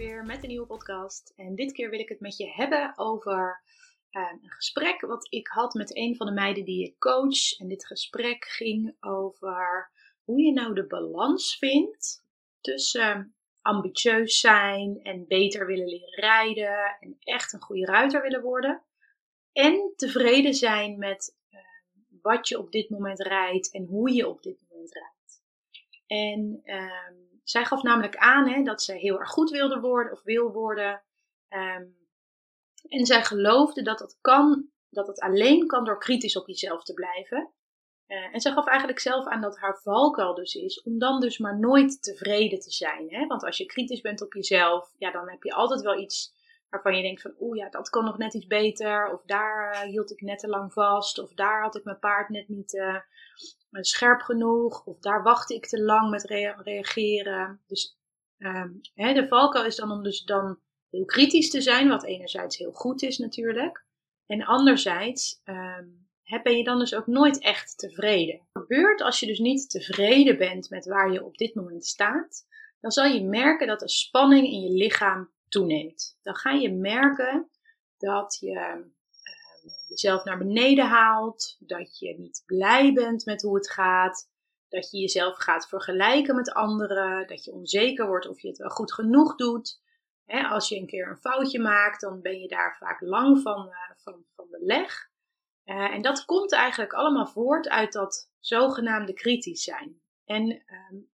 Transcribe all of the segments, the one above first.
Weer met een nieuwe podcast. En dit keer wil ik het met je hebben over uh, een gesprek wat ik had met een van de meiden die ik coach. En dit gesprek ging over hoe je nou de balans vindt tussen ambitieus zijn en beter willen leren rijden en echt een goede ruiter willen worden. En tevreden zijn met uh, wat je op dit moment rijdt en hoe je op dit moment rijdt. En zij gaf namelijk aan hè, dat ze heel erg goed wilde worden of wil worden. Um, en zij geloofde dat dat kan, dat het alleen kan door kritisch op jezelf te blijven. Uh, en zij gaf eigenlijk zelf aan dat haar valkuil dus is om dan dus maar nooit tevreden te zijn. Hè? Want als je kritisch bent op jezelf, ja, dan heb je altijd wel iets waarvan je denkt van oeh ja, dat kan nog net iets beter. Of daar uh, hield ik net te lang vast. Of daar had ik mijn paard net niet uh, scherp genoeg. Of daar wachtte ik te lang met rea reageren. Dus um, hè, de valkuil is dan om dus dan heel kritisch te zijn. Wat enerzijds heel goed is natuurlijk. En anderzijds um, ben je dan dus ook nooit echt tevreden. Wat gebeurt als je dus niet tevreden bent met waar je op dit moment staat? Dan zal je merken dat de spanning in je lichaam toeneemt. Dan ga je merken dat je uh, jezelf naar beneden haalt, dat je niet blij bent met hoe het gaat, dat je jezelf gaat vergelijken met anderen, dat je onzeker wordt of je het wel goed genoeg doet. als je een keer een foutje maakt, dan ben je daar vaak lang van, uh, van, van de leg. Uh, en dat komt eigenlijk allemaal voort uit dat zogenaamde kritisch zijn. En um,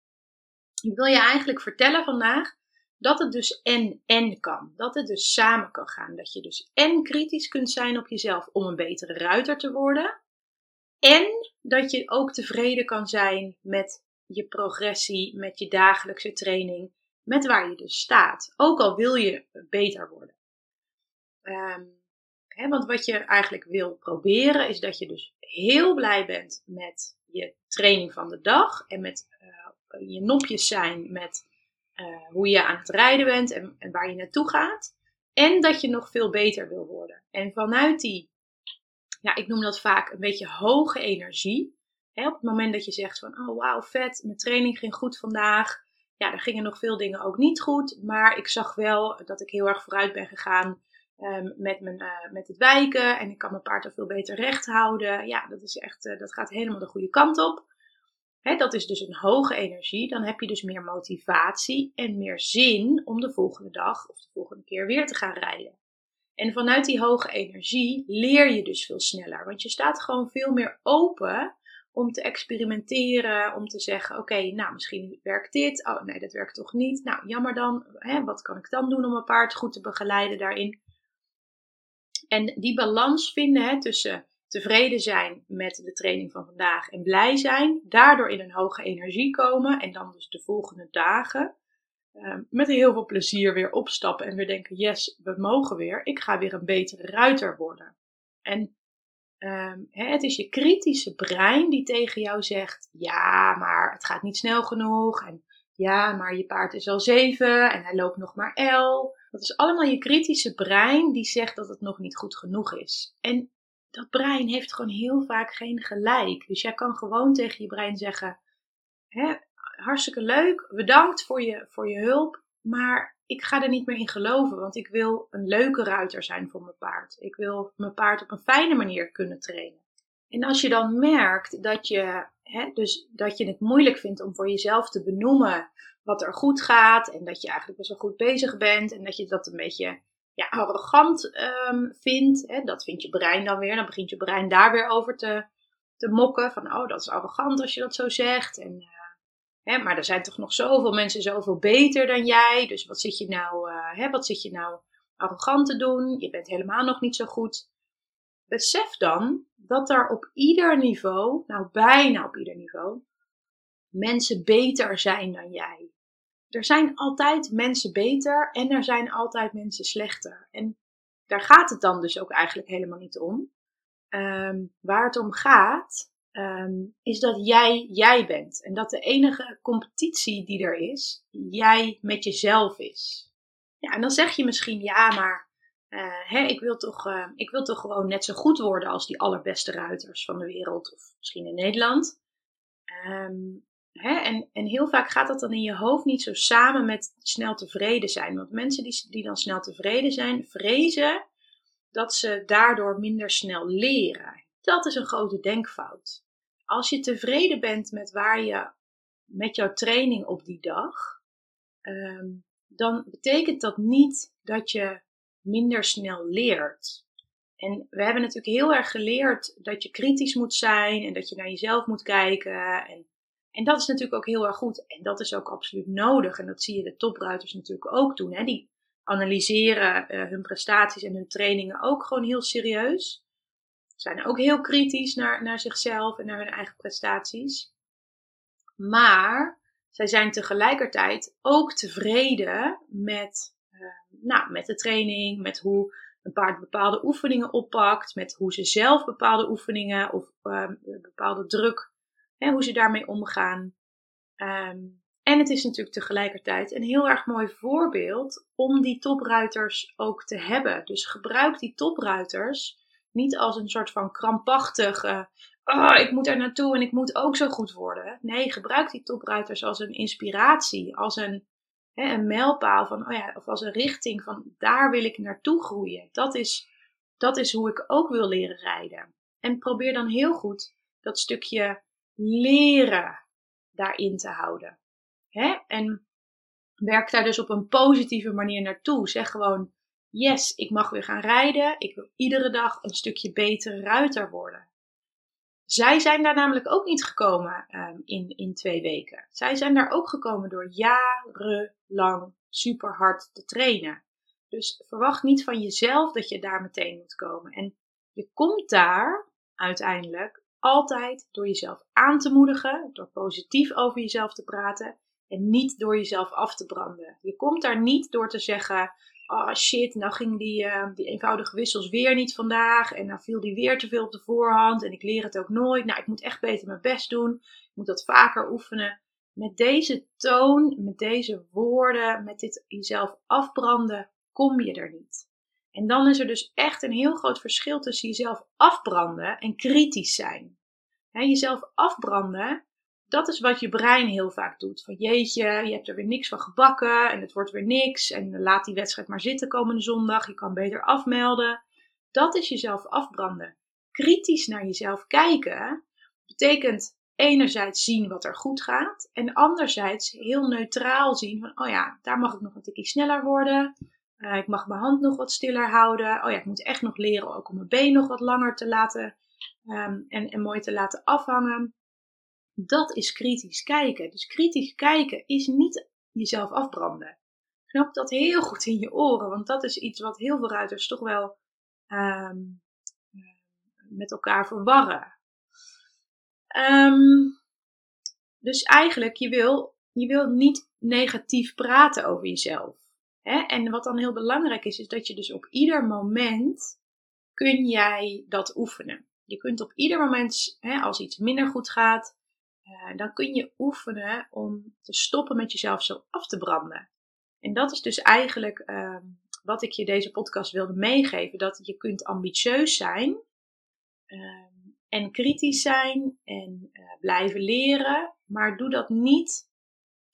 ik wil je eigenlijk vertellen vandaag dat het dus en-en kan. Dat het dus samen kan gaan. Dat je dus en kritisch kunt zijn op jezelf om een betere ruiter te worden. En dat je ook tevreden kan zijn met je progressie, met je dagelijkse training, met waar je dus staat. Ook al wil je beter worden. Hè, want wat je eigenlijk wil proberen is dat je dus heel blij bent met je training van de dag en met uh, je nopjes zijn met uh, hoe je aan het rijden bent en, waar je naartoe gaat. En dat je nog veel beter wil worden. En vanuit die, ja, ik noem dat vaak een beetje hoge energie. Hè, op het moment dat je zegt van, oh wauw, vet, mijn training ging goed vandaag. Ja, er gingen nog veel dingen ook niet goed. Maar ik zag wel dat ik heel erg vooruit ben gegaan um, met, mijn, uh, met het wijken. En ik kan mijn paard er veel beter recht houden. Ja, dat, is echt, uh, dat gaat helemaal de goede kant op dat is dus een hoge energie. Dan heb je dus meer motivatie en meer zin om de volgende dag of de volgende keer weer te gaan rijden. En vanuit die hoge energie leer je dus veel sneller. Want je staat gewoon veel meer open om te experimenteren, om te zeggen: Oké, nou misschien werkt dit. Oh nee, dat werkt toch niet. Nou, jammer dan. Wat kan ik dan doen om mijn paard goed te begeleiden daarin? En die balans vinden tussen tevreden zijn met de training van vandaag en blij zijn, daardoor in een hoge energie komen en dan dus de volgende dagen uh, met heel veel plezier weer opstappen en weer denken: yes, we mogen weer, ik ga weer een betere ruiter worden. En um, hè, het is je kritische brein die tegen jou zegt: ja, maar het gaat niet snel genoeg en ja, maar je paard is al zeven en hij loopt nog maar el. Dat is allemaal je kritische brein die zegt dat het nog niet goed genoeg is. En dat brein heeft gewoon heel vaak geen gelijk. Dus jij kan gewoon tegen je brein zeggen: hartstikke leuk, bedankt voor je, voor je hulp, maar ik ga er niet meer in geloven, want ik wil een leuke ruiter zijn voor mijn paard. Ik wil mijn paard op een fijne manier kunnen trainen. En als je dan merkt dat je, hè, dus dat je het moeilijk vindt om voor jezelf te benoemen wat er goed gaat en dat je eigenlijk best wel goed bezig bent en dat je dat een beetje ja, arrogant um, vindt. Hè, dat vindt je brein dan weer. Dan begint je brein daar weer over te, te mokken. Van, oh, dat is arrogant als je dat zo zegt. En, uh, hè, maar er zijn toch nog zoveel mensen zoveel beter dan jij. Dus wat zit je nou, uh, hè, wat zit je nou arrogant te doen? Je bent helemaal nog niet zo goed. Besef dan dat er op ieder niveau, nou bijna op ieder niveau, mensen beter zijn dan jij. Er zijn altijd mensen beter en er zijn altijd mensen slechter. En daar gaat het dan dus ook eigenlijk helemaal niet om. Ehm, waar het om gaat, ehm, is dat jij jij bent. En dat de enige competitie die er is, jij met jezelf is. Ja, en dan zeg je misschien, ja, maar uh, hè, ik, wil toch, uh, ik wil toch gewoon net zo goed worden als die allerbeste ruiters van de wereld, of misschien in Nederland. Um, hè, en, en heel vaak gaat dat dan in je hoofd niet zo samen met snel tevreden zijn. Want mensen die, die dan snel tevreden zijn, vrezen dat ze daardoor minder snel leren. Dat is een grote denkfout. Als je tevreden bent met waar je met jouw training op die dag, um, dan betekent dat niet dat je minder snel leert. En we hebben natuurlijk heel erg geleerd dat je kritisch moet zijn en dat je naar jezelf moet kijken. En, en dat is natuurlijk ook heel erg goed. En dat is ook absoluut nodig. En dat zie je de topruiters natuurlijk ook doen. Hè? Die analyseren uh, hun prestaties en hun trainingen ook gewoon heel serieus. Zijn ook heel kritisch naar, naar zichzelf en naar hun eigen prestaties. Maar zij zijn tegelijkertijd ook tevreden met, uh, nou, met de training, met hoe een paard bepaalde oefeningen oppakt, met hoe ze zelf bepaalde oefeningen of uh, bepaalde druk, hè, hoe ze daarmee omgaan. Um, en het is natuurlijk tegelijkertijd een heel erg mooi voorbeeld om die topruiters ook te hebben. Dus gebruik die topruiters niet als een soort van krampachtige, oh, ik moet er naartoe en ik moet ook zo goed worden. Nee, gebruik die topruiters als een inspiratie, als een, hè, een mijlpaal van, oh ja, of als een richting van daar wil ik naartoe groeien. Dat is, dat is hoe ik ook wil leren rijden. En probeer dan heel goed dat stukje leren daarin te houden. Hè? En werk daar dus op een positieve manier naartoe. Zeg gewoon, yes, ik mag weer gaan rijden. Ik wil iedere dag een stukje betere ruiter worden. Zij zijn daar namelijk ook niet gekomen um, in, in twee weken. Zij zijn daar ook gekomen door jarenlang super hard te trainen. Dus verwacht niet van jezelf dat je daar meteen moet komen. En je komt daar uiteindelijk altijd door jezelf aan te moedigen, door positief over jezelf te praten en niet door jezelf af te branden. Je komt daar niet door te zeggen: Oh shit, nou ging die, uh, die eenvoudige wissels weer niet vandaag. En nou viel die weer te veel op de voorhand. En ik leer het ook nooit. Nou, ik moet echt beter mijn best doen. Ik moet dat vaker oefenen. Met deze toon, met deze woorden, met dit jezelf afbranden, kom je er niet. En dan is er dus echt een heel groot verschil tussen jezelf afbranden en kritisch zijn. Jezelf afbranden dat is wat je brein heel vaak doet. Van jeetje, je hebt er weer niks van gebakken en het wordt weer niks. En laat die wedstrijd maar zitten komende zondag. Je kan beter afmelden. Dat is jezelf afbranden. Kritisch naar jezelf kijken betekent enerzijds zien wat er goed gaat. En anderzijds heel neutraal zien van, oh ja, daar mag ik nog een tikje sneller worden. Uh, ik mag mijn hand nog wat stiller houden. Oh ja, ik moet echt nog leren ook om mijn been nog wat langer te laten um, en, en mooi te laten afhangen. Dat is kritisch kijken. Dus kritisch kijken is niet jezelf afbranden. Knap dat heel goed in je oren, want dat is iets wat heel veel ruiters toch wel um, met elkaar verwarren. Um, dus eigenlijk, je wil, je wil niet negatief praten over jezelf. Hè? En wat dan heel belangrijk is, is dat je dus op ieder moment kun jij dat oefenen. Je kunt op ieder moment, hè, als iets minder goed gaat, uh, dan kun je oefenen om te stoppen met jezelf zo af te branden. En dat is dus eigenlijk uh, wat ik je deze podcast wilde meegeven. Dat je kunt ambitieus zijn uh, en kritisch zijn en uh, blijven leren. Maar doe dat niet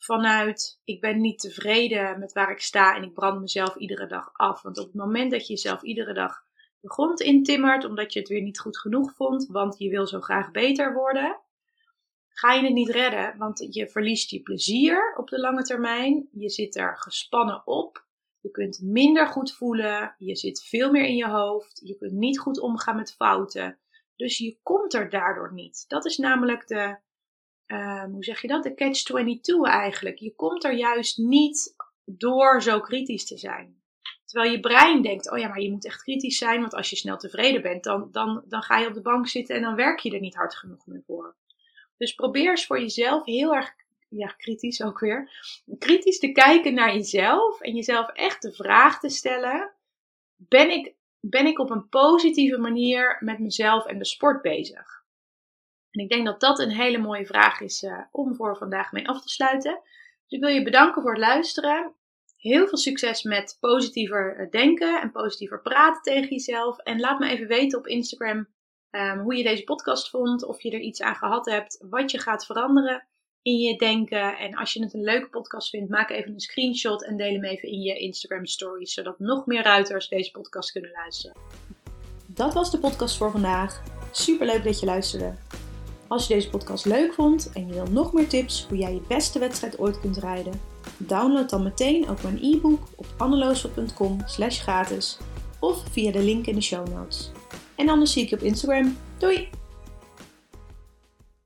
vanuit ik ben niet tevreden met waar ik sta en ik brand mezelf iedere dag af. Want op het moment dat je jezelf iedere dag de grond intimmert omdat je het weer niet goed genoeg vond, want je wil zo graag beter worden, ga je het niet redden, want je verliest je plezier op de lange termijn. Je zit er gespannen op. Je kunt minder goed voelen. Je zit veel meer in je hoofd. Je kunt niet goed omgaan met fouten. Dus je komt er daardoor niet. Dat is namelijk de, uh, hoe zeg je dat? De catch-22 eigenlijk. Je komt er juist niet door zo kritisch te zijn. Terwijl je brein denkt, oh ja, maar je moet echt kritisch zijn, want als je snel tevreden bent, dan, dan, dan ga je op de bank zitten en dan werk je er niet hard genoeg meer voor. Dus probeer eens voor jezelf heel erg ja, kritisch ook weer. Kritisch te kijken naar jezelf en jezelf echt de vraag te stellen: ben ik, ben ik op een positieve manier met mezelf en de sport bezig? En ik denk dat dat een hele mooie vraag is uh, om voor vandaag mee af te sluiten. Dus ik wil je bedanken voor het luisteren. Heel veel succes met positiever eh, denken en positiever praten tegen jezelf. En laat me even weten op Instagram um, hoe je deze podcast vond, of je er iets aan gehad hebt, wat je gaat veranderen in je denken. En als je het een leuke podcast vindt, maak even een screenshot en deel hem even in je Instagram stories, zodat nog meer ruiters deze podcast kunnen luisteren. Dat was de podcast voor vandaag. Super leuk dat je luisterde. Als je deze podcast leuk vond en je wil nog meer tips hoe jij je beste wedstrijd ooit kunt rijden, download dan meteen ook mijn e-book op anneloosel.com slash gratis of via de link in de show notes. En anders zie ik je op Instagram. Doei!